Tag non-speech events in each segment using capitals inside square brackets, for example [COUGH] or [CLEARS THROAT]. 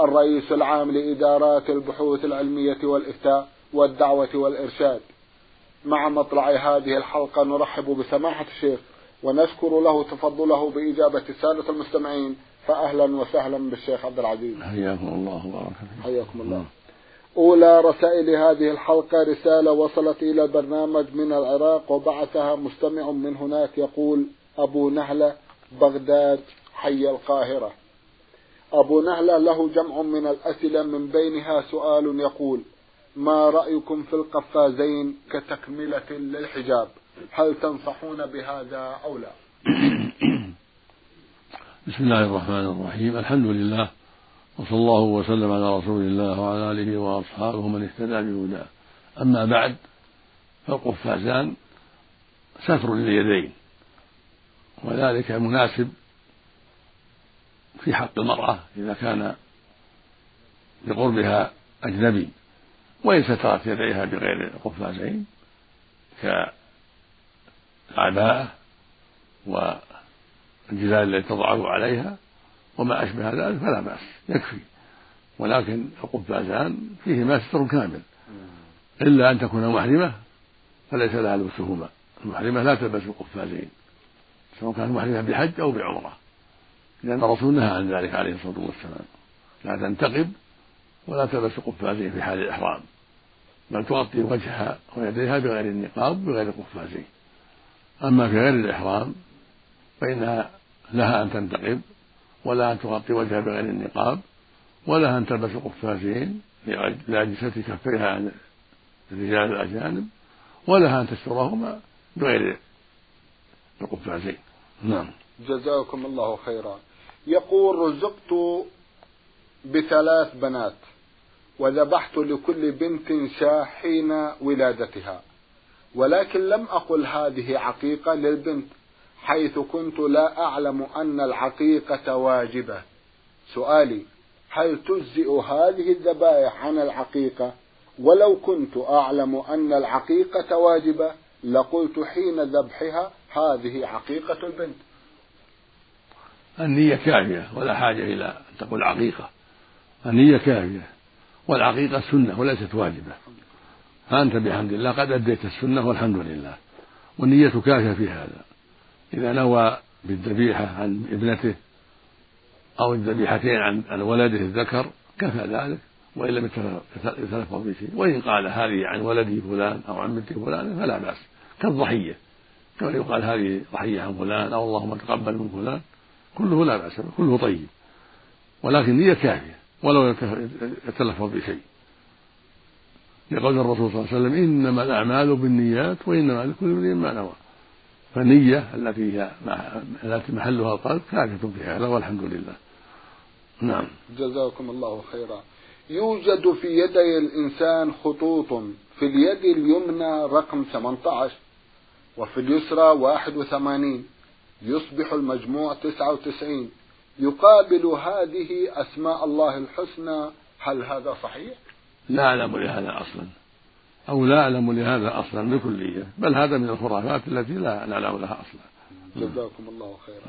الرئيس العام لإدارات البحوث العلمية والإفتاء والدعوة والإرشاد. مع مطلع هذه الحلقة نرحب بسماحة الشيخ ونشكر له تفضله بإجابة السادة المستمعين فأهلا وسهلا بالشيخ عبد العزيز. حياكم الله وبارك حياكم الله. أولى رسائل هذه الحلقة رسالة وصلت إلى البرنامج من العراق وبعثها مستمع من هناك يقول أبو نهلة بغداد حي القاهرة. أبو نهلة له جمع من الأسئلة من بينها سؤال يقول ما رأيكم في القفازين كتكملة للحجاب؟ هل تنصحون بهذا أو لا؟ [COUGHS] بسم الله الرحمن الرحيم. الحمد لله وصلى الله وسلم على رسول الله وعلى آله وأصحابه من اهتدى بهداه. أما بعد فالقفازان ستر لليدين وذلك مناسب في حق المرأة إذا كان بقربها أجنبي وإن سترت يديها بغير القفازين كالعباءة والجلال التي تضعه عليها وما أشبه ذلك فلا بأس يكفي. ولكن القفازان فيهما ستر كامل. إلا أن تكون محرمة فليس لها لبسهما المحرمة لا تلبس القفازين سواء كانت محرمة بحج أو بعمرة. لأن الرسول نهى عن ذلك عليه الصلاة والسلام. لا تنتقب ولا تلبس قفازين في حال الإحرام. بل تغطي وجهها ويديها بغير النقاب بغير القفازين أما في غير الإحرام فإنها لها أن تنتقب ولا أن تغطي وجهها بغير النقاب ولا أن تلبس قفازين لأجسة كفيها عن الرجال الأجانب ولها أن تسترهما بغير القفازين نعم. جزاكم الله خيرا. يقول رزقت بثلاث بنات وذبحت لكل بنت شاة حين ولادتها ولكن لم أقل هذه عقيقة للبنت حيث كنت لا أعلم أن العقيقة واجبة. سؤالي هل تجزئ هذه الذبائح عن العقيقة؟ ولو كنت أعلم أن العقيقة واجبة لقلت حين ذبحها هذه عقيقة البنت. النية كافية ولا حاجة إلى أن تقول عقيقة. النية كافية والعقيقة سنة وليست واجبة. فأنت بحمد الله قد أديت السنة والحمد لله والنية كافية في هذا. إذا نوى بالذبيحة عن ابنته أو الذبيحتين عن ولده الذكر كفى ذلك. وإن لم يتلفظ بشيء وإن قال هذه عن ولدي فلان أو عن بنتي فلان فلا بأس. كالضحية. كما يقال هذه ضحية عن فلان أو اللهم تقبل من فلان. كله لا بأس به كله طيب. ولكن نية كافية ولو يتلفظ بشيء. لقول الرسول صلى الله عليه وسلم إنما الأعمال بالنيات وإنما لكل امرئ ما نوى. فالنية التي هي التي محلها القلب كافية في هذا والحمد لله. نعم. جزاكم الله خيرا. يوجد في يدي الإنسان خطوط في اليد اليمنى رقم 18 وفي اليسرى 81 يصبح المجموع تسعة وتسعين. يقابل هذه أسماء الله الحسنى. هل هذا صحيح؟ لا أعلم لهذا أصلا. أو لا أعلم لهذا أصلا بكلية. بل هذا من الخرافات التي لا نعلم لها أصلا. جزاكم الله خيرا.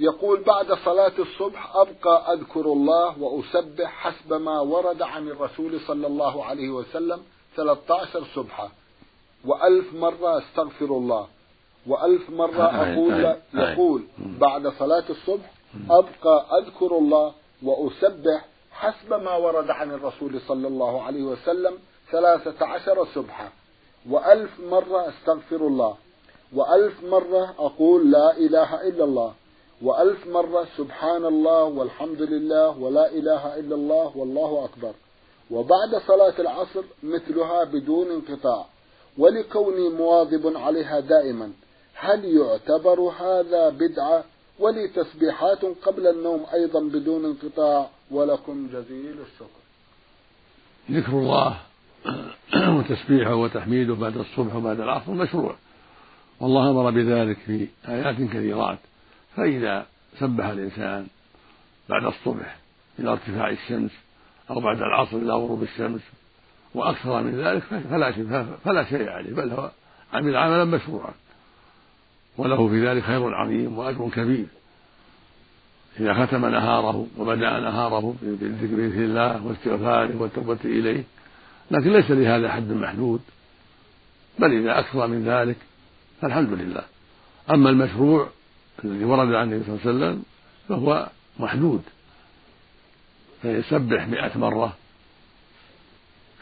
يقول بعد صلاة الصبح أبقى أذكر الله وأسبح حسب ما ورد عن الرسول صلى الله عليه وسلم 13 سبحة وألف مرة أستغفر الله. وألف مرة أقول يقول بعد صلاة الصبح أبقى أذكر الله وأسبح حسب ما ورد عن الرسول صلى الله عليه وسلم ثلاثة عشر سبحة وألف مرة أستغفر الله. وألف مرة أقول لا إله إلا الله. وألف مرة سبحان الله والحمد لله ولا إله إلا الله والله أكبر. وبعد صلاة العصر مثلها بدون انقطاع. ولكوني مواظب عليها دائما. هل يعتبر هذا بدعة ولي تسبيحات قبل النوم أيضا بدون انقطاع؟ ولكم جزيل الشكر. ذكر الله [CLEARS THROAT] وتسبيحه وتحميده بعد الصبح وبعد العصر مشروع. والله أمر بذلك في آيات كثيرات. فإذا سبح الإنسان بعد الصبح إلى ارتفاع الشمس أو بعد العصر إلى غروب الشمس وأكثر من ذلك فلا شيء فلا شيء عليه بل هو عمل عملا مشروعا. وله في ذلك خير عظيم وأجر كبير. إذا ختم نهاره وبدأ نهاره بالذكر الله واستغفاره والتوبة إليه لكن ليس لهذا حد محدود. بل إذا أكثر من ذلك فالحمد لله. أما المشروع الذي ورد عن النبي صلى الله عليه وسلم فهو محدود. فيسبح مئة مرة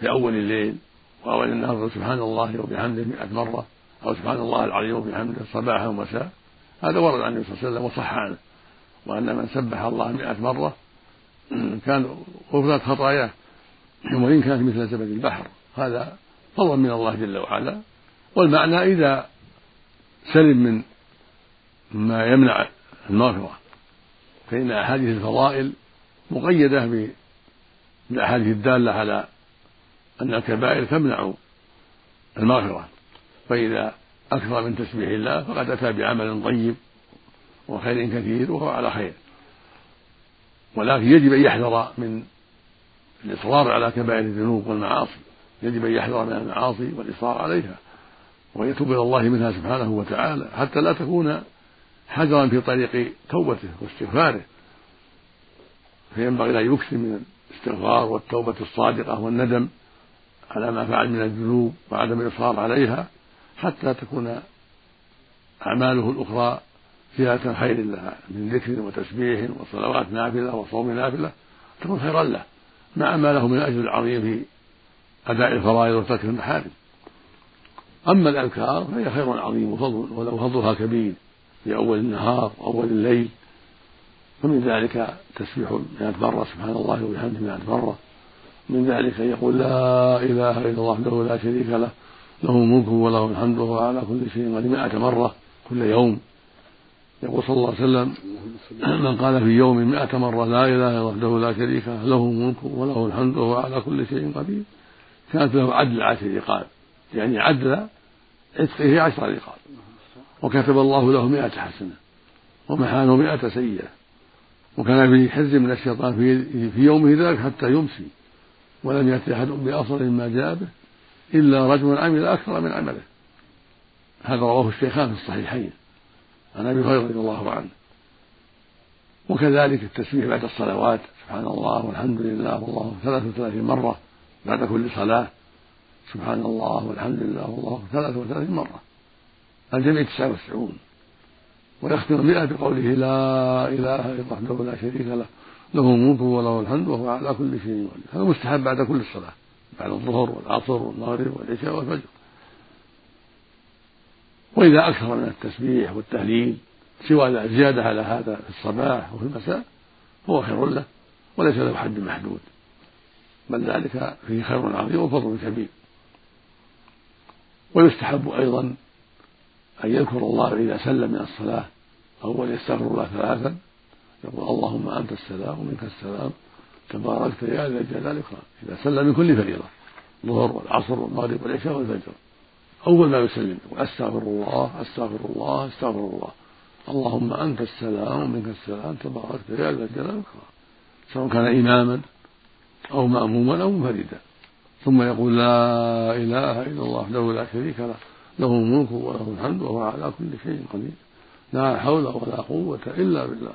في أول الليل وأول النهار سبحان الله وبحمده مئة مرة. أو سبحان الله العظيم وبحمده صباحا ومساء. هذا ورد عن النبي صلى الله عليه وسلم وصح عنه وأن من سبح الله مئة مرة كان غفرت خطاياه وإن كانت مثل زبد البحر. هذا فضل من الله جل وعلا. والمعنى إذا سلم من ما يمنع المغفرة فإن أحاديث الفضائل مقيدة بالأحاديث الدالة على أن الكبائر تمنع المغفرة. فإذا أكثر من تسبيح الله فقد أتى بعمل طيب وخير كثير وهو على خير. ولكن يجب أن يحذر من الإصرار على كبائر الذنوب والمعاصي. يجب أن يحذر من المعاصي والإصرار عليها ويتوب إلى الله منها سبحانه وتعالى حتى لا تكون حجرا في طريق توبته واستغفاره. فينبغي أن يكثر من الاستغفار والتوبة الصادقة والندم على ما فعل من الذنوب وعدم الإصرار عليها. حتى تكون أعماله الأخرى زيادة خير لها من ذكر وتسبيح وصلوات نافلة وصوم نافلة تكون خيرا له مع ما له من الأجر العظيم في أداء الفرائض وترك المحارم. أما الأذكار فهي خير عظيم وفضل ولو فضلها كبير في أول النهار وأول الليل. فمن ذلك تسبيح مئة مرة سبحان الله وبحمده مئة مرة من ذلك أن يقول لا إله إلا الله وحده لا شريك له. له الملك وله الحمد وهو على كل شيء قدير مئة مرة كل يوم. يقول صلى الله عليه وسلم من قال في يوم مئة مرة لا إله إلا وحده لا شريك له له الملك وله الحمد وهو على كل شيء قدير. كانت له عدل عشر رقاب يعني عدل عتقه عشر رقاب. وكتب الله له مئة حسنة ومحانه مئة سيئة. وكان في حز من الشيطان في, في يومه ذلك حتى يمسي ولم يأتي أحد بأفضل مما جاء به. إلا رجل عمل أكثر من عمله. هذا رواه الشيخان في الصحيحين. عن أبي هريرة رضي الله عنه. وكذلك التسبيح بعد الصلوات. سبحان الله والحمد لله والله ثلاث وثلاثين مرة بعد كل صلاة. سبحان الله والحمد لله والله ثلاث وثلاثين مرة. الجميع تسعة وتسعون. ويختم المئة بقوله لا إله إلا وحده لا شريك له. له الملك وله الحمد وهو على كل شيء قدير. هذا مستحب بعد كل صلاة بعد الظهر والعصر والمغرب والعشاء والفجر. وإذا أكثر من التسبيح والتهليل سوى زيادة على هذا في الصباح وفي المساء فهو خير له وليس له حد محدود. بل ذلك فيه خير عظيم وفضل كبير. ويستحب أيضا أن يذكر الله إذا سلم من الصلاة أو يستغفر الله ثلاثا يقول اللهم أنت السلام ومنك السلام تباركت يا ذا الجلال والإكرام. إذا سلم من كل فريضة الظهر والعصر والمغرب والعشاء والفجر. أول ما يسلم يقول أستغفر الله أستغفر الله أستغفر الله. اللهم أنت السلام ومنك السلام تباركت يا ذا الجلال والإكرام. سواء كان إماما أو مأموما أو منفردا. ثم يقول لا إله إلا الله وحده لا شريك له له الملك وله الحمد وهو على كل شيء قدير. لا حول ولا قوة إلا بالله.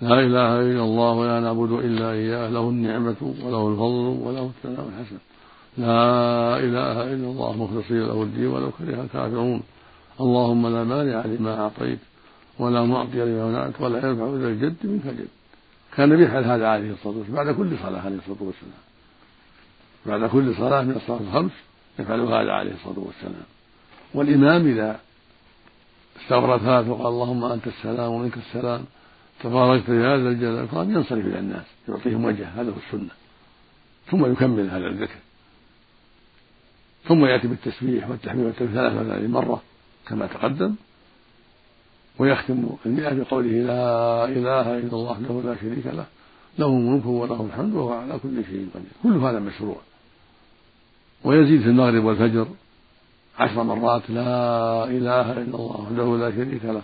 لا إله إلا الله ولا نعبد إلا إياه له النعمة وله الفضل وله الثناء الحسن. لا إله إلا الله مخلصين له الدين ولو كره الكافرون. اللهم لا مانع لما أعطيت ولا معطي لما منعت ولا ينفع ذا الجد منك الجد. كان يفعل هذا عليه الصلاة والسلام بعد كل صلاة عليه الصلاة والسلام. بعد كل صلاة من الصلاة الخمس يفعل هذا عليه الصلاة والسلام. والإمام إذا استغفر ثلاث وقال اللهم أنت السلام ومنك السلام تباركت يا ذا الجلال والإكرام ينصرف إلى الناس يعطيهم وجه هذا هو السنة. ثم يكمل هذا الذكر. ثم يأتي بالتسبيح والتحميد والتكبير ثلاث وثلاثين مرة كما تقدم ويختم المئة بقوله لا إله إلا الله وحده لا شريك له له الملك وله الحمد وهو على كل شيء قدير. كل هذا مشروع. ويزيد في المغرب والفجر عشر مرات لا إله إلا الله وحده لا شريك له.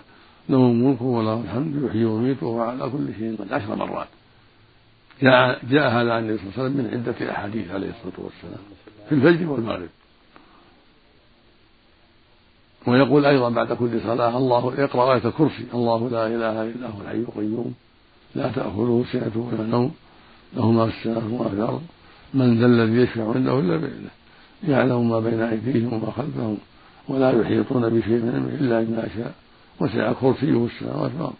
له الملك وله الحمد يحيي ويميت وهو على كل شيء قد عشر مرات. جاء, جاء هذا عن النبي صلى الله عليه وسلم من عدة أحاديث عليه الصلاة والسلام في الفجر والمغرب. ويقول أيضا بعد كل صلاة الله يقرأ آية الكرسي. الله لا إله إلا هو الحي القيوم لا تأخذه سنة ولا نوم له ما في السماء وما في الأرض من ذا الذي يشفع عنده إلا بإذنه. يعلم ما بين أيديهم وما خلفهم ولا يحيطون بشيء من علمه إلا بما شاء. وسع كرسيه السماوات والأرض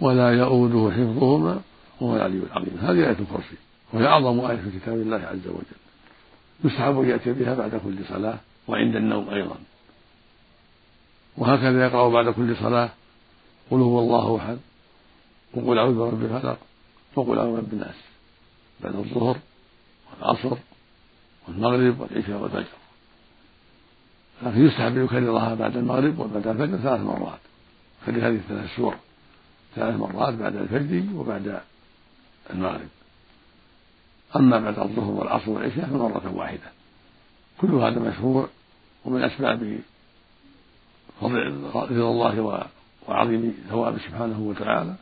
ولا يؤوده حفظهما وهو العلي العظيم. هذه آية الكرسي. وهي أعظم آية في كتاب الله عز وجل. يستحب أن يأتي بها بعد كل صلاة وعند النوم أيضا. وهكذا يقرأ بعد كل صلاة. قل هو الله أحد. وقل أعوذ برب الفلق. وقل أعوذ برب الناس. بعد الظهر والعصر والمغرب والعشاء والفجر. لكن يستحب أن يكررها بعد المغرب وبعد الفجر ثلاث مرات. يكرر هذه الثلاث سور ثلاث مرات بعد الفجر وبعد المغرب. أما بعد الظهر والعصر والعشاء فمرة واحدة. كل هذا مشروع ومن أسباب رضا الله وعظيم ثوابه سبحانه وتعالى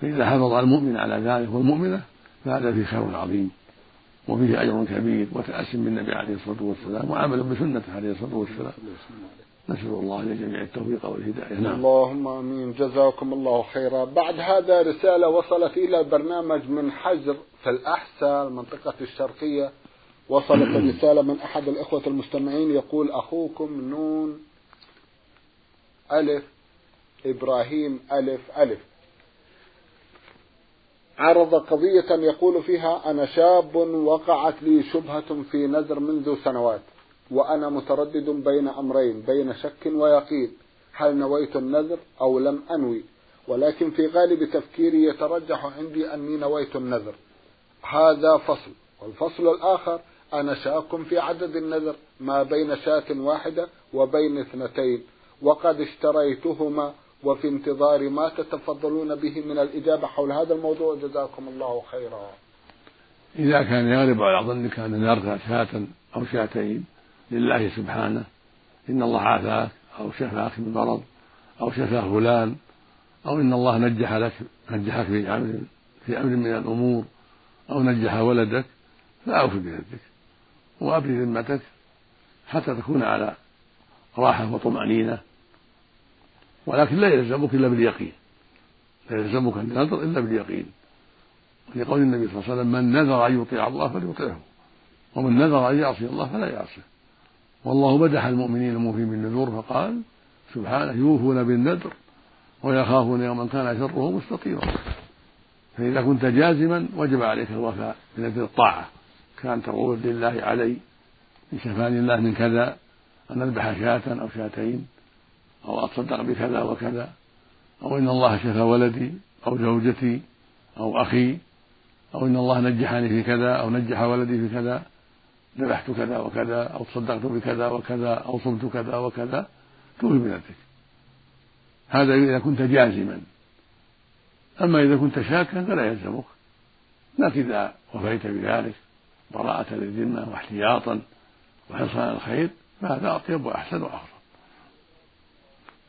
فإذا حافظ المؤمن على ذلك والمؤمنة فهذا فيه خير عظيم وفيه أجر كبير وتأس بالنبي عليه الصلاة والسلام وعمل بسنته عليه الصلاة والسلام. نسأل الله لجميع التوفيق والهداية. نعم. اللهم آمين. جزاكم الله خيرا. بعد هذا رسالة وصلت إلى برنامج من حجر في الأحساء المنطقة الشرقية. وصلت [CLEARS THROAT] الرسالة من أحد الإخوة المستمعين يقول أخوكم نون ألف إبراهيم ألف ألف. عرض قضية يقول فيها أنا شاب وقعت لي شبهة في نذر منذ سنوات. وأنا متردد بين أمرين بين شك ويقين. هل نويت النذر أو لم أنوي؟ ولكن في غالب تفكيري يترجح عندي أني نويت النذر. هذا فصل. والفصل الآخر أنا شاك في عدد النذر ما بين شاة واحدة وبين اثنتين. وقد اشتريتهما وفي انتظار ما تتفضلون به من الإجابة حول هذا الموضوع جزاكم الله خيرا. إذا كان يغلب على ظنك أن نذرت شاة أو شاتين لله سبحانه. إن الله عافاك أو شفاك من مرض أو شفى فلان أو إن الله نجح لك نجحك في أمر في أمر من الأمور أو نجح ولدك فأوف بذنبك وأبري ذمتك حتى تكون على راحة وطمأنينة. ولكن لا يلزمك إلا باليقين. لا يلزمك النذر إلا باليقين. لقول النبي صلى الله عليه وسلم من نذر أن يطيع الله فليطيعه ومن نذر أن يعصي الله فلا يعصيه. والله مدح المؤمنين الموفين بالنذور فقال سبحانه يوفون بالنذر ويخافون يوما كان شره مستطيرا. فإذا كنت جازما وجب عليك الوفاء بنذر الطاعة. كان تقول لله علي إن شفاني الله من كذا أن أذبح شاة أو شاتين أو أتصدق بكذا وكذا أو إن الله شفى ولدي أو زوجتي أو أخي أو إن الله نجحني في كذا أو نجح ولدي في كذا ذبحت كذا وكذا أو تصدقت بكذا وكذا أو صمت كذا وكذا توفي بنفسك هذا إذا كنت جازما. أما إذا كنت شاكا فلا يلزمك. لكن إذا وفيت بذلك براءة للذمة واحتياطا وحرصا على الخير فهذا أطيب وأحسن وأفضل.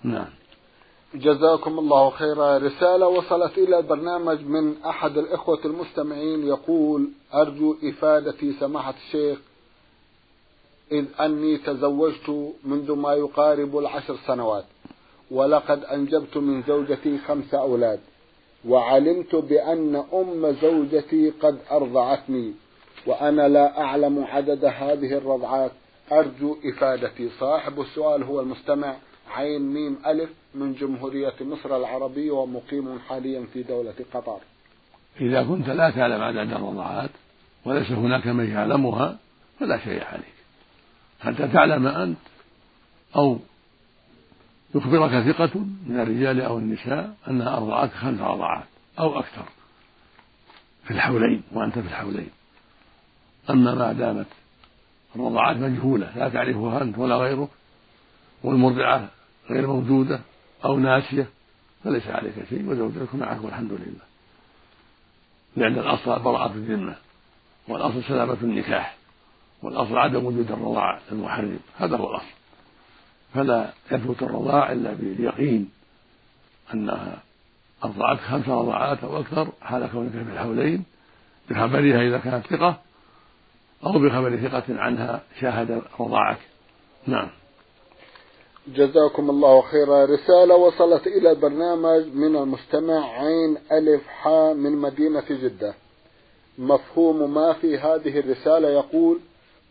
نعم. جزاكم الله خيرا. رسالة وصلت إلى البرنامج من أحد الإخوة المستمعين يقول أرجو إفادتي سماحة الشيخ إذ أني تزوجت منذ ما يقارب العشر سنوات ولقد أنجبت من زوجتي خمس أولاد وعلمت بأن أم زوجتي قد أرضعتني وأنا لا أعلم عدد هذه الرضعات. أرجو إفادتي. صاحب السؤال هو المستمع عين ميم ألف من جمهورية مصر العربية ومقيم حاليا في دولة قطر. إذا كنت لا تعلم عدد الرضعات وليس هناك من يعلمها فلا شيء عليك حتى تعلم أنت أو يخبرك ثقة من الرجال أو النساء أنها أرضعت خمس رضعات أو أكثر في الحولين وأنت في الحولين. أما ما دامت الرضعات مجهولة لا تعرفها أنت ولا غيرك والمرضعة غير موجودة أو ناسية فليس عليك شيء وزوجتك معك والحمد لله. لأن الأصل براءة الذمة والأصل سلامة النكاح. والأصل عدم وجود الرضاع المحرم هذا هو الأصل. فلا يثبت الرضاع إلا باليقين أنها أرضعتك خمس رضعات أو أكثر حال كونك في الحولين بخبرها إذا كانت ثقة أو بخبر ثقة عنها شاهد رضاعك. نعم. جزاكم الله خيرا. رسالة وصلت إلى البرنامج من المستمع عين ألف حاء من مدينة جدة. مفهوم ما في هذه الرسالة يقول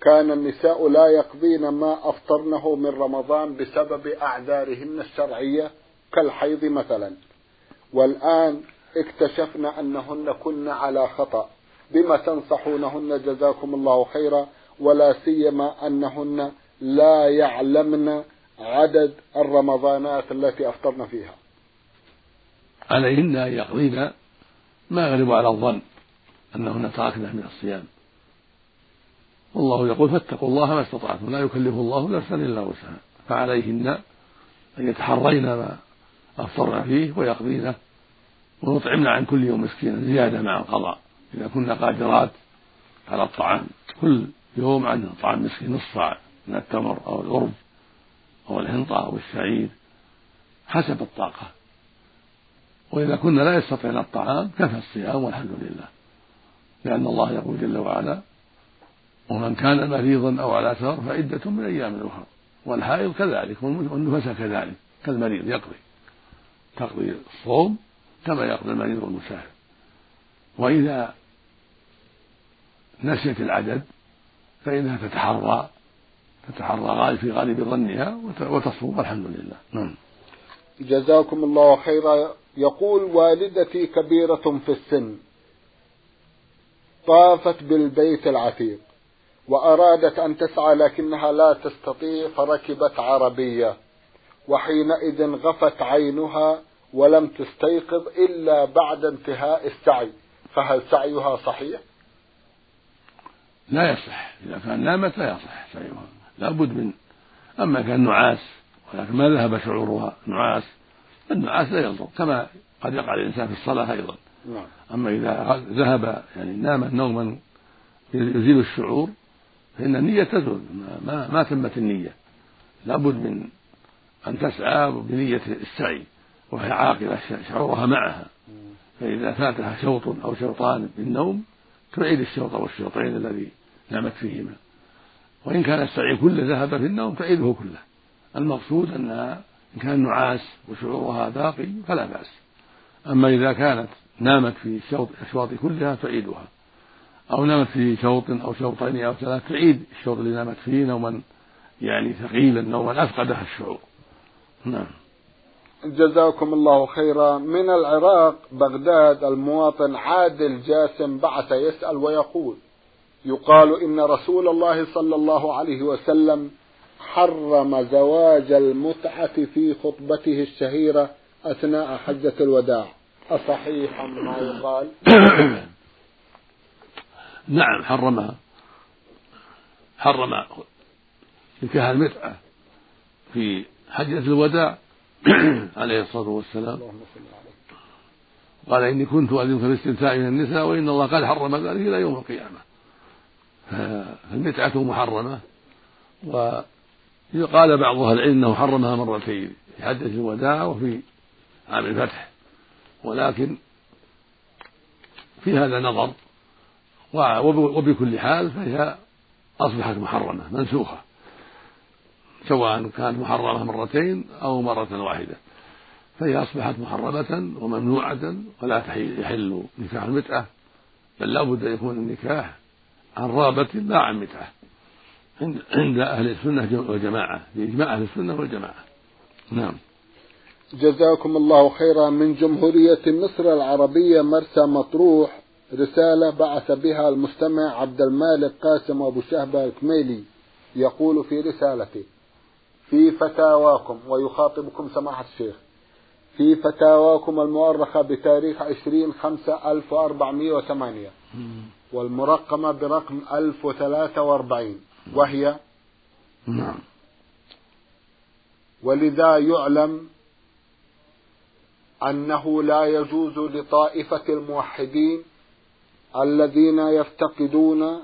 كان النساء لا يقضين ما أفطرنه من رمضان بسبب أعذارهن الشرعية كالحيض مثلا. والآن اكتشفنا أنهن كن على خطأ. بما تنصحونهن جزاكم الله خيرا. ولا سيما أنهن لا يعلمن عدد الرمضانات التي أفطرن فيها. عليهن أن يقضين ما يغلب على الظن أنهن تركن من الصيام. والله يقول فاتقوا الله ما استطعتم لا يكلف الله نفسا إلا وسعها. فعليهن أن يتحرين ما أفطرن فيه ويقضين ويطعمن عن كل يوم مسكينا زيادة مع القضاء. إذا كنا قادرات على الطعام كل يوم عن طعام مسكين نصف صاع من التمر أو الأرز أو الحنطة أو الشعير حسب الطاقة. وإذا كنا لا يستطيعن الطعام كفى الصيام والحمد لله. لأن الله يقول جل وعلا ومن كان مريضا أو على سفر فعدة من أيام أخرى. والحائض كذلك والنفساء كذلك كالمريض يقضي تقضي الصوم كما يقضي المريض والمسافر. وإذا نسيت العدد فإنها تتحرى تتحرى في غالب ظنها وتصوم الحمد لله. نعم. جزاكم الله خيرا. يقول والدتي كبيرة في السن طافت بالبيت العتيق. وأرادت أن تسعى لكنها لا تستطيع فركبت عربية. وحينئذ غفت عينها ولم تستيقظ إلا بعد انتهاء السعي. فهل سعيها صحيح؟ لا يصح. إذا كان نامت لا يصح سعيها؟ لا بد من أما كان نعاس ولكن ما ذهب شعورها نعاس النعاس لا يضر كما قد يقع الإنسان في الصلاة أيضا. نعم. أما إذا ذهب يعني نام نوما يزيل الشعور فإن النية تزول ما, ما تمت النية. لابد من أن تسعى بنية السعي وهي عاقلة شعورها معها. فإذا فاتها شوط أو شوطان بالنوم تعيد الشوط والشوطين الذي نامت فيهما. وإن كان السعي كله ذهب في النوم تعيده كله. المقصود أنها إن كان نعاس وشعورها باقي فلا بأس. أما إذا كانت نامت في الشوط كلها تعيدها. أو نامت في شوط أو شوطين أو ثلاث تعيد الشوط اللي نامت فيه نوما يعني ثقيلا نوما أفقدها الشعور. نعم. جزاكم الله خيرا. من العراق بغداد المواطن عادل جاسم بعث يسأل ويقول يقال إن رسول الله صلى الله عليه وسلم حرم زواج المتعة في خطبته الشهيرة أثناء حجة الوداع. أصحيح ما يقال. [COUGHS] نعم حرمها. حرم نكاح المتعة في حجة الوداع [CLEARS THROAT] عليه الصلاة والسلام. قال إني كنت أذنك الاستمتاع من النساء وإن الله قد حرم ذلك إلى يوم القيامة. فالمتعة محرمة. وقال بعض أهل العلم أنه حرمها مرتين في حجة الوداع وفي عام الفتح. ولكن في هذا نظر وبكل حال فهي أصبحت محرمة منسوخة. سواء كانت محرمة مرتين أو مرة واحدة. فهي أصبحت محرمة وممنوعة ولا يحل نكاح المتعة بل لا بد أن يكون النكاح عن رغبة لا عن متعة. عند أهل السنة والجماعة بإجماع أهل السنة والجماعة. نعم. جزاكم الله خيرا. من جمهورية مصر العربية مرسى مطروح رسالة بعث بها المستمع عبد المالك قاسم أبو شهبة الكميلي يقول في رسالته في فتاواكم ويخاطبكم سماحة الشيخ في فتاواكم المؤرخة بتاريخ عشرين خمسة ألف وأربعمائة وثمانية والمرقمة برقم ألف وثلاثة وأربعين وهي نعم. ولذا يعلم أنه لا يجوز لطائفة الموحدين الذين يفتقدون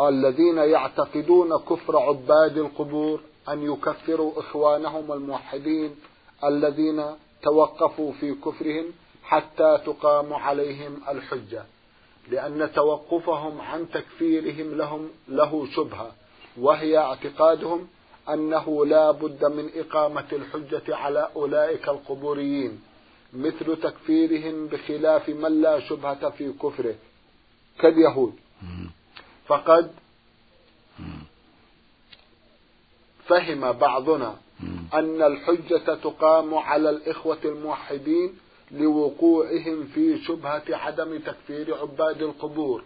الذين يعتقدون كفر عباد القبور أن يكفروا إخوانهم الموحدين الذين توقفوا في كفرهم حتى تقام عليهم الحجة. لأن توقفهم عن تكفيرهم لهم له شبهة وهي اعتقادهم أنه لا بد من إقامة الحجة على أولئك القبوريين. مثل تكفيرهم بخلاف من لا شبهة في كفره كاليهود. فقد فهم بعضنا أن الحجة تقام على الإخوة الموحدين لوقوعهم في شبهة عدم تكفير عباد القبور.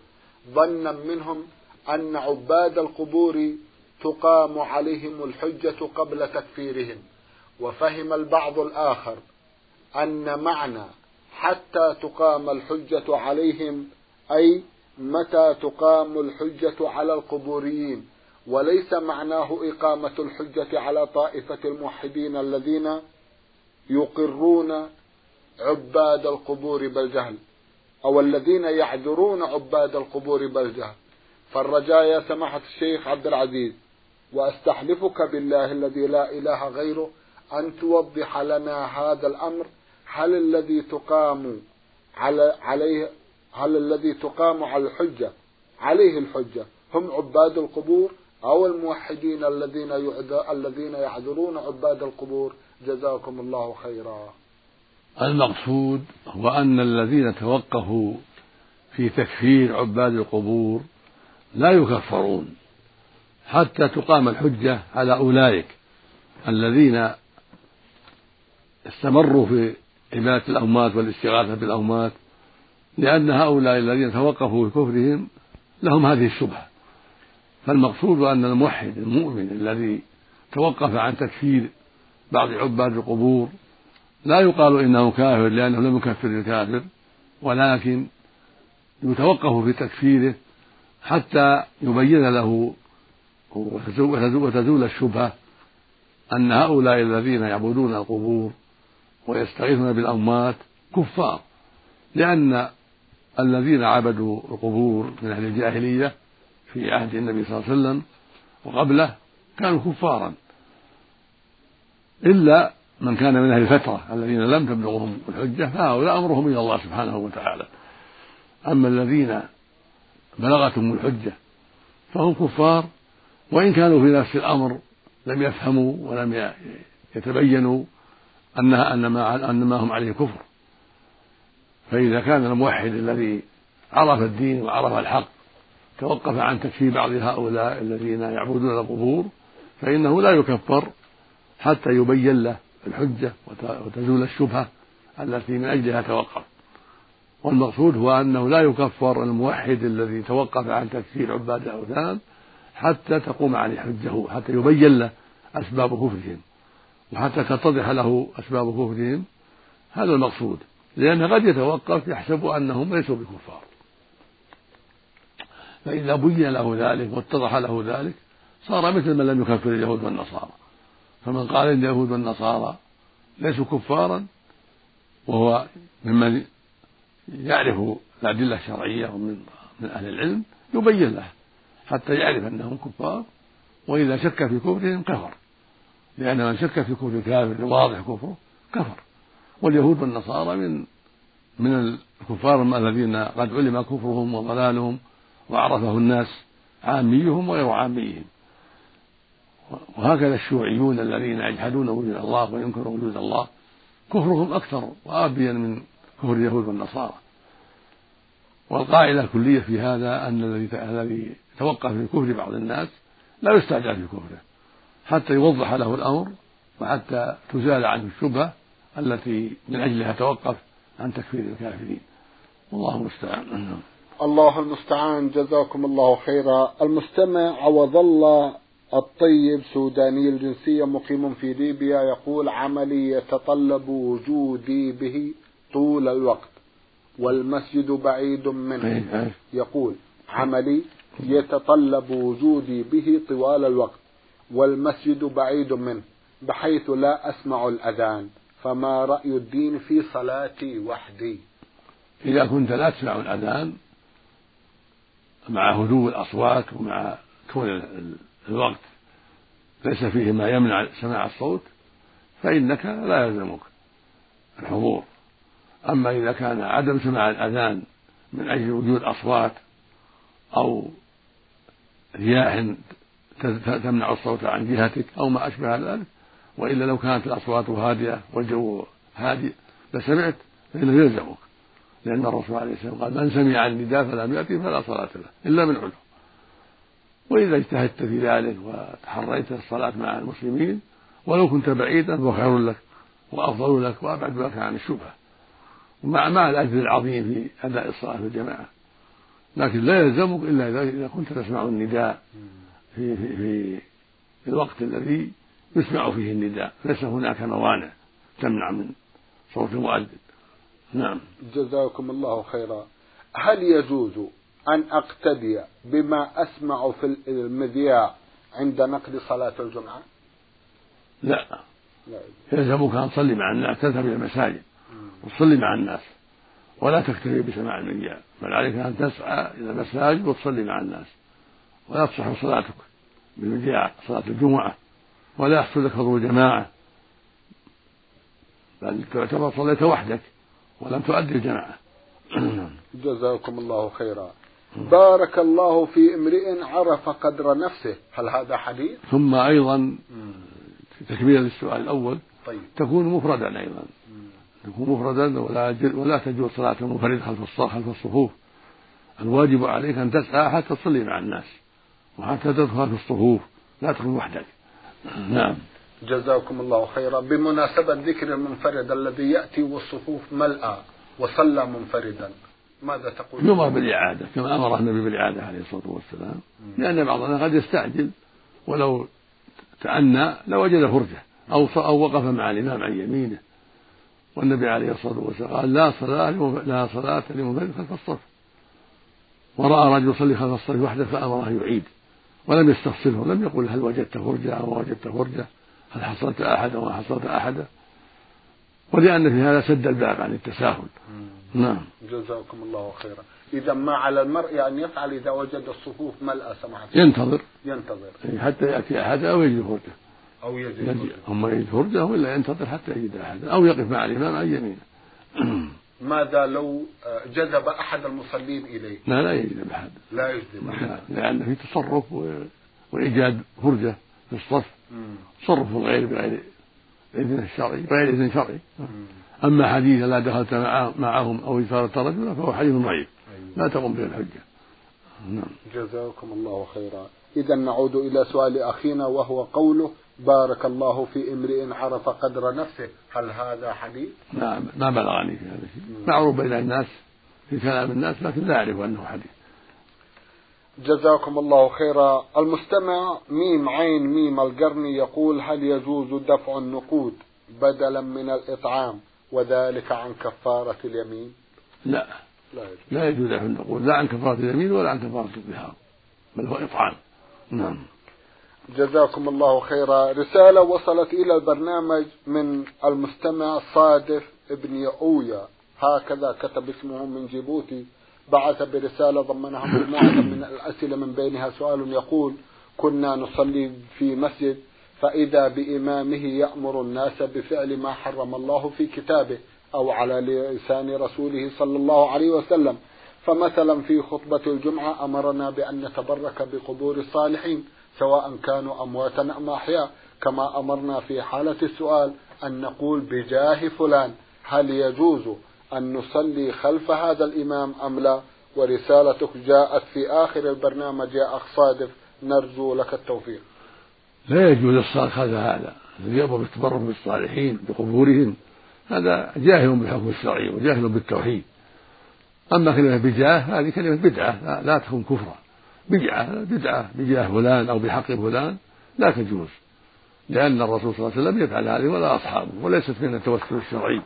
ظنا منهم أن عباد القبور تقام عليهم الحجة قبل تكفيرهم. وفهم البعض الآخر أن معنى حتى تقام الحجة عليهم أي متى تقام الحجة على القبوريين. وليس معناه إقامة الحجة على طائفة الموحدين الذين يقرون عباد القبور بالجهل أو الذين يعذرون عباد القبور بالجهل. فالرجاء يا سماحة الشيخ عبد العزيز وأستحلفك بالله الذي لا إله غيره أن توضح لنا هذا الأمر هل الذي تقام على عليه هل الذي تقام على الحجة عليه الحجة هم عباد القبور أو الموحدين الذين الذين يعذرون عباد القبور جزاكم الله خيرا. المقصود هو أن الذين توقفوا في تكفير عباد القبور لا يكفرون حتى تقام الحجة على أولئك الذين استمروا في عبادة الأموات والاستغاثة بالأموات لأن هؤلاء الذين توقفوا في كفرهم لهم هذه الشبهة. فالمقصود أن الموحد المؤمن الذي توقف عن تكفير بعض عباد القبور لا يقال إنه كافر لأنه لم يكفر الكافر ولكن يتوقف في تكفيره حتى يبين له وتزول الشبهة أن هؤلاء الذين يعبدون القبور ويستغيثون بالأموات كفار لأن الذين عبدوا القبور من أهل الجاهلية في عهد النبي صلى الله عليه وسلم وقبله كانوا كفارا إلا من كان من أهل الفترة الذين لم تبلغهم الحجة فهؤلاء أمرهم إلى الله سبحانه وتعالى. أما الذين بلغتهم الحجة فهم كفار وإن كانوا في نفس الأمر لم يفهموا ولم يتبينوا أنها أن ما أن ما هم عليه كفر. فإذا كان الموحد الذي عرف الدين وعرف الحق توقف عن تكفير بعض هؤلاء الذين يعبدون القبور فإنه لا يكفر حتى يبين له الحجة وتزول الشبهة التي من أجلها توقف. والمقصود هو أنه لا يكفر الموحد الذي توقف عن تكفير عباد الأوثان حتى تقوم عليه حجه حتى يبين له أسباب كفرهم. وحتى تتضح له أسباب كفرهم. هذا المقصود. لأنه قد يتوقف يحسب أنهم ليسوا بكفار. فإذا بين له ذلك واتضح له ذلك صار مثل من لم يكفر اليهود والنصارى. فمن قال إن اليهود والنصارى ليسوا كفارا وهو ممن يعرف الأدلة الشرعية ومن من أهل العلم يبين له حتى يعرف أنهم كفار وإذا شك في كفرهم كفر. لأن من شك في كفر كافر واضح كفره كفر. واليهود والنصارى من من الكفار الذين قد علم كفرهم وضلالهم وعرفه الناس عاميهم وغير عاميهم. وهكذا الشيوعيون الذين يجحدون وجود الله وينكرون وجود الله كفرهم أكثر وأبين من كفر اليهود والنصارى. والقاعدة الكلية في هذا أن الذي الذي توقف في كفر بعض الناس لا يستعجل في كفره. حتى يوضح له الأمر وحتى تزال عنه الشبهة التي من أجلها توقف عن تكفير الكافرين. والله المستعان. الله المستعان. جزاكم الله خيرا. المستمع عوض الله الطيب سوداني الجنسية مقيم في ليبيا يقول عملي يتطلب وجودي به طول الوقت والمسجد بعيد منه. يقول عملي يتطلب وجودي به طوال الوقت. والمسجد بعيد منه بحيث لا أسمع الأذان. فما رأي الدين في صلاتي وحدي؟ إذا كنت لا تسمع الأذان مع هدوء الأصوات ومع كون الوقت ليس فيه ما يمنع سماع الصوت فإنك لا يلزمك الحضور. أما إذا كان عدم سماع الأذان من أجل وجود أصوات أو رياح تمنع الصوت عن جهتك أو ما أشبه ذلك. وإلا لو كانت الأصوات هادئة والجو هادئ لسمعت فإنه يلزمك. لأن الرسول عليه السلام قال من سمع النداء فلم يأتي فلا صلاة له إلا من عذر. وإذا اجتهدت في ذلك وتحريت الصلاة مع المسلمين ولو كنت بعيدا فهو خير لك وأفضل لك وأبعد لك عن الشبهة. ومع مع الأجر العظيم في أداء الصلاة في الجماعة. لكن لا يلزمك إلا إذا كنت تسمع النداء. في, في, في الوقت الذي يسمع فيه النداء. ليس هناك موانع تمنع من صوت المؤذن. نعم. جزاكم الله خيرا. هل يجوز أن أقتدي بما أسمع في المذياع عند نقل صلاة الجمعة؟ لا. يلزمك أن تصلي مع الناس تذهب إلى المساجد وتصلي مع الناس ولا تكتفي بسماع المذياع بل عليك أن تسعى إلى المساجد وتصلي مع الناس. ولا تصح صلاتك بالمذياع صلاة الجمعة ولا يحصل لك حضور جماعة. بل تعتبر صليت وحدك ولم تؤدي الجماعة. [COUGHS] جزاكم الله خيرا. بارك الله في امرئ عرف قدر نفسه. هل هذا حديث؟ ثم أيضا تكميلا للسؤال الأول. طيب. تكون مفردا أيضا. تكون مفردا ولا ولا تجوز صلاة المنفرد خلف الصف خلف الصفوف. الواجب عليك أن تسعى حتى تصلي مع الناس. وحتى تدخل في الصفوف. لا تكون وحدك. نعم. جزاكم الله خيرا. بمناسبة ذكر المنفرد الذي يأتي والصفوف ملأى وصلى منفردا ماذا تقول؟ يؤمر بالإعادة كما أمر النبي بالإعادة عليه الصلاة والسلام. لأن بعضنا قد يستعجل ولو تأنى لوجد فرجة. أو أو وقف مع الإمام عن يمينه. والنبي عليه الصلاة والسلام قال لا صلاة لا صلاة لمنفرد خلف الصف. ورأى رجل يصلي خلف الصف وحده فأمره يعيد. ولم يستفصله لم يقل هل وجدت فرجة أو وجدت فرجة هل حصلت أحدا أو حصلت أحدا ولأن في هذا سد الباب عن التساهل. نعم. جزاكم الله خيرا. إذا ما على المرء أن يفعل إذا وجد الصفوف ملأى سمحت ينتظر. ينتظر. حتى يأتي أحد أو يجد فرجة. أو يجد فرجة. أما يجد فرجة ولا ينتظر حتى يجد أحدا أو يقف مع الإمام عن يمينه [CLEARS THROAT] ماذا لو جذب أحد المصلين إليه؟ لا لا يجذب أحد. لا يجذب أحد. لأن في تصرف وإيجاد فرجة في الصف. تصرف الغير بغير إذن الشرعي بغير إذن شرعي. أما حديث لا دخلت معهم أو إثارة رجلا فهو حديث ضعيف. لا تقوم به الحجة. نعم. جزاكم الله خيرا. إذا نعود إلى سؤال أخينا وهو قوله بارك الله في امرئ عرف قدر نفسه. هل هذا حديث؟ نعم ما بلغني في هذا الشيء. معروف بين الناس في كلام الناس لكن لا أعرف أنه حديث. جزاكم الله خيرا. المستمع ميم عين ميم القرني يقول هل يجوز دفع النقود بدلا من الإطعام وذلك عن كفارة اليمين؟ لا. لا يجوز, لا يجوز دفع النقود لا عن كفارة اليمين ولا عن كفارة الظهار بل هو إطعام. نعم. جزاكم الله خيرا. رسالة وصلت إلى البرنامج من المستمع صادف ابن يؤويا هكذا كتب اسمه من جيبوتي. بعث برسالة ضمنها مجموعة من الأسئلة من بينها سؤال يقول كنا نصلي في مسجد فإذا بإمامه يأمر الناس بفعل ما حرم الله في كتابه أو على لسان رسوله صلى الله عليه وسلم. فمثلا في خطبة الجمعة أمرنا بأن نتبرك بقبور الصالحين. سواء كانوا أمواتا أم أحياء كما أمرنا في حالة السؤال أن نقول بجاه فلان هل يجوز أن نصلي خلف هذا الإمام أم لا؟ ورسالتك جاءت في آخر البرنامج يا أخ صادف نرجو لك التوفيق. لا يجوز الصلاة خلف هذا الذي يأمر بالتبرك بالصالحين بقبورهم هذا جاهل بالحكم الشرعي وجاهل بالتوحيد. أما كلمة بجاه هذه كلمة بدعة لا, لا تكون كفرا بدعة بدعة بجاه فلان أو بحق فلان لا تجوز. لأن الرسول صلى الله عليه وسلم يفعل هذه ولا أصحابه وليست من التوسل الشرعي.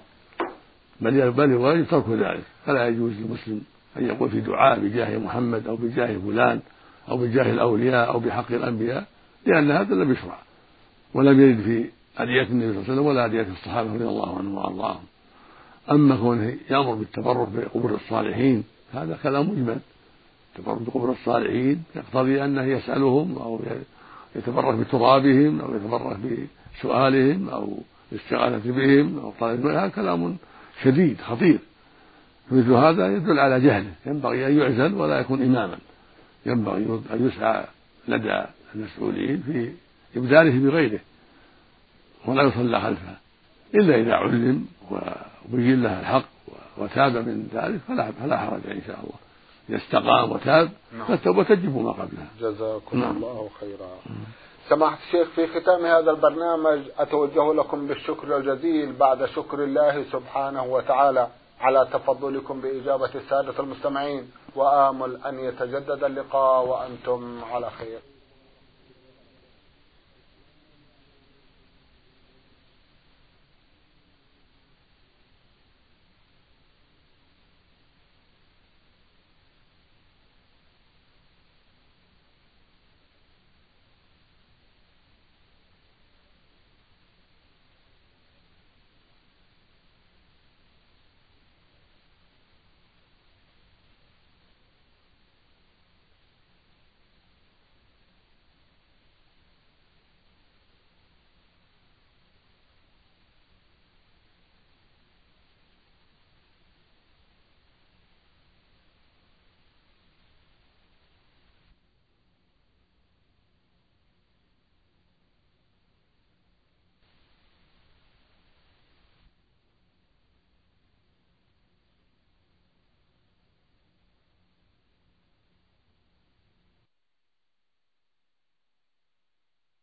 بل بل الواجب ترك ذلك. فلا يجوز للمسلم أن يقول في دعاء بجاه محمد أو بجاه فلان أو بجاه الأولياء أو بحق الأنبياء لأن هذا لم يشرع. ولم يرد في أدعية النبي صلى الله عليه وسلم ولا أدعية الصحابة رضي الله عنهم وأرضاهم. أما كونه يأمر بالتبرك بقبور الصالحين هذا كلام مجمل. بقبور الصالحين يقتضي أنه يسألهم أو يتبرك بترابهم أو يتبرك بسؤالهم أو الاستغاثة بهم أو طلب هذا كلام شديد خطير. مثل هذا يدل على جهله. ينبغي أن يعزل ولا يكون إماما. ينبغي أن يسعى لدى المسؤولين في إبداله بغيره. ولا يصلى خلفه. إلا إذا علم وبين له الحق وتاب من ذلك فلا فلا حرج إن شاء الله. إذا استقام وتاب نعم. فالتوبة تجب ما قبلها جزاكم نعم. الله خيرا سماحة الشيخ في ختام هذا البرنامج أتوجه لكم بالشكر الجزيل بعد شكر الله سبحانه وتعالى على تفضلكم بإجابة السادة المستمعين وآمل أن يتجدد اللقاء وأنتم على خير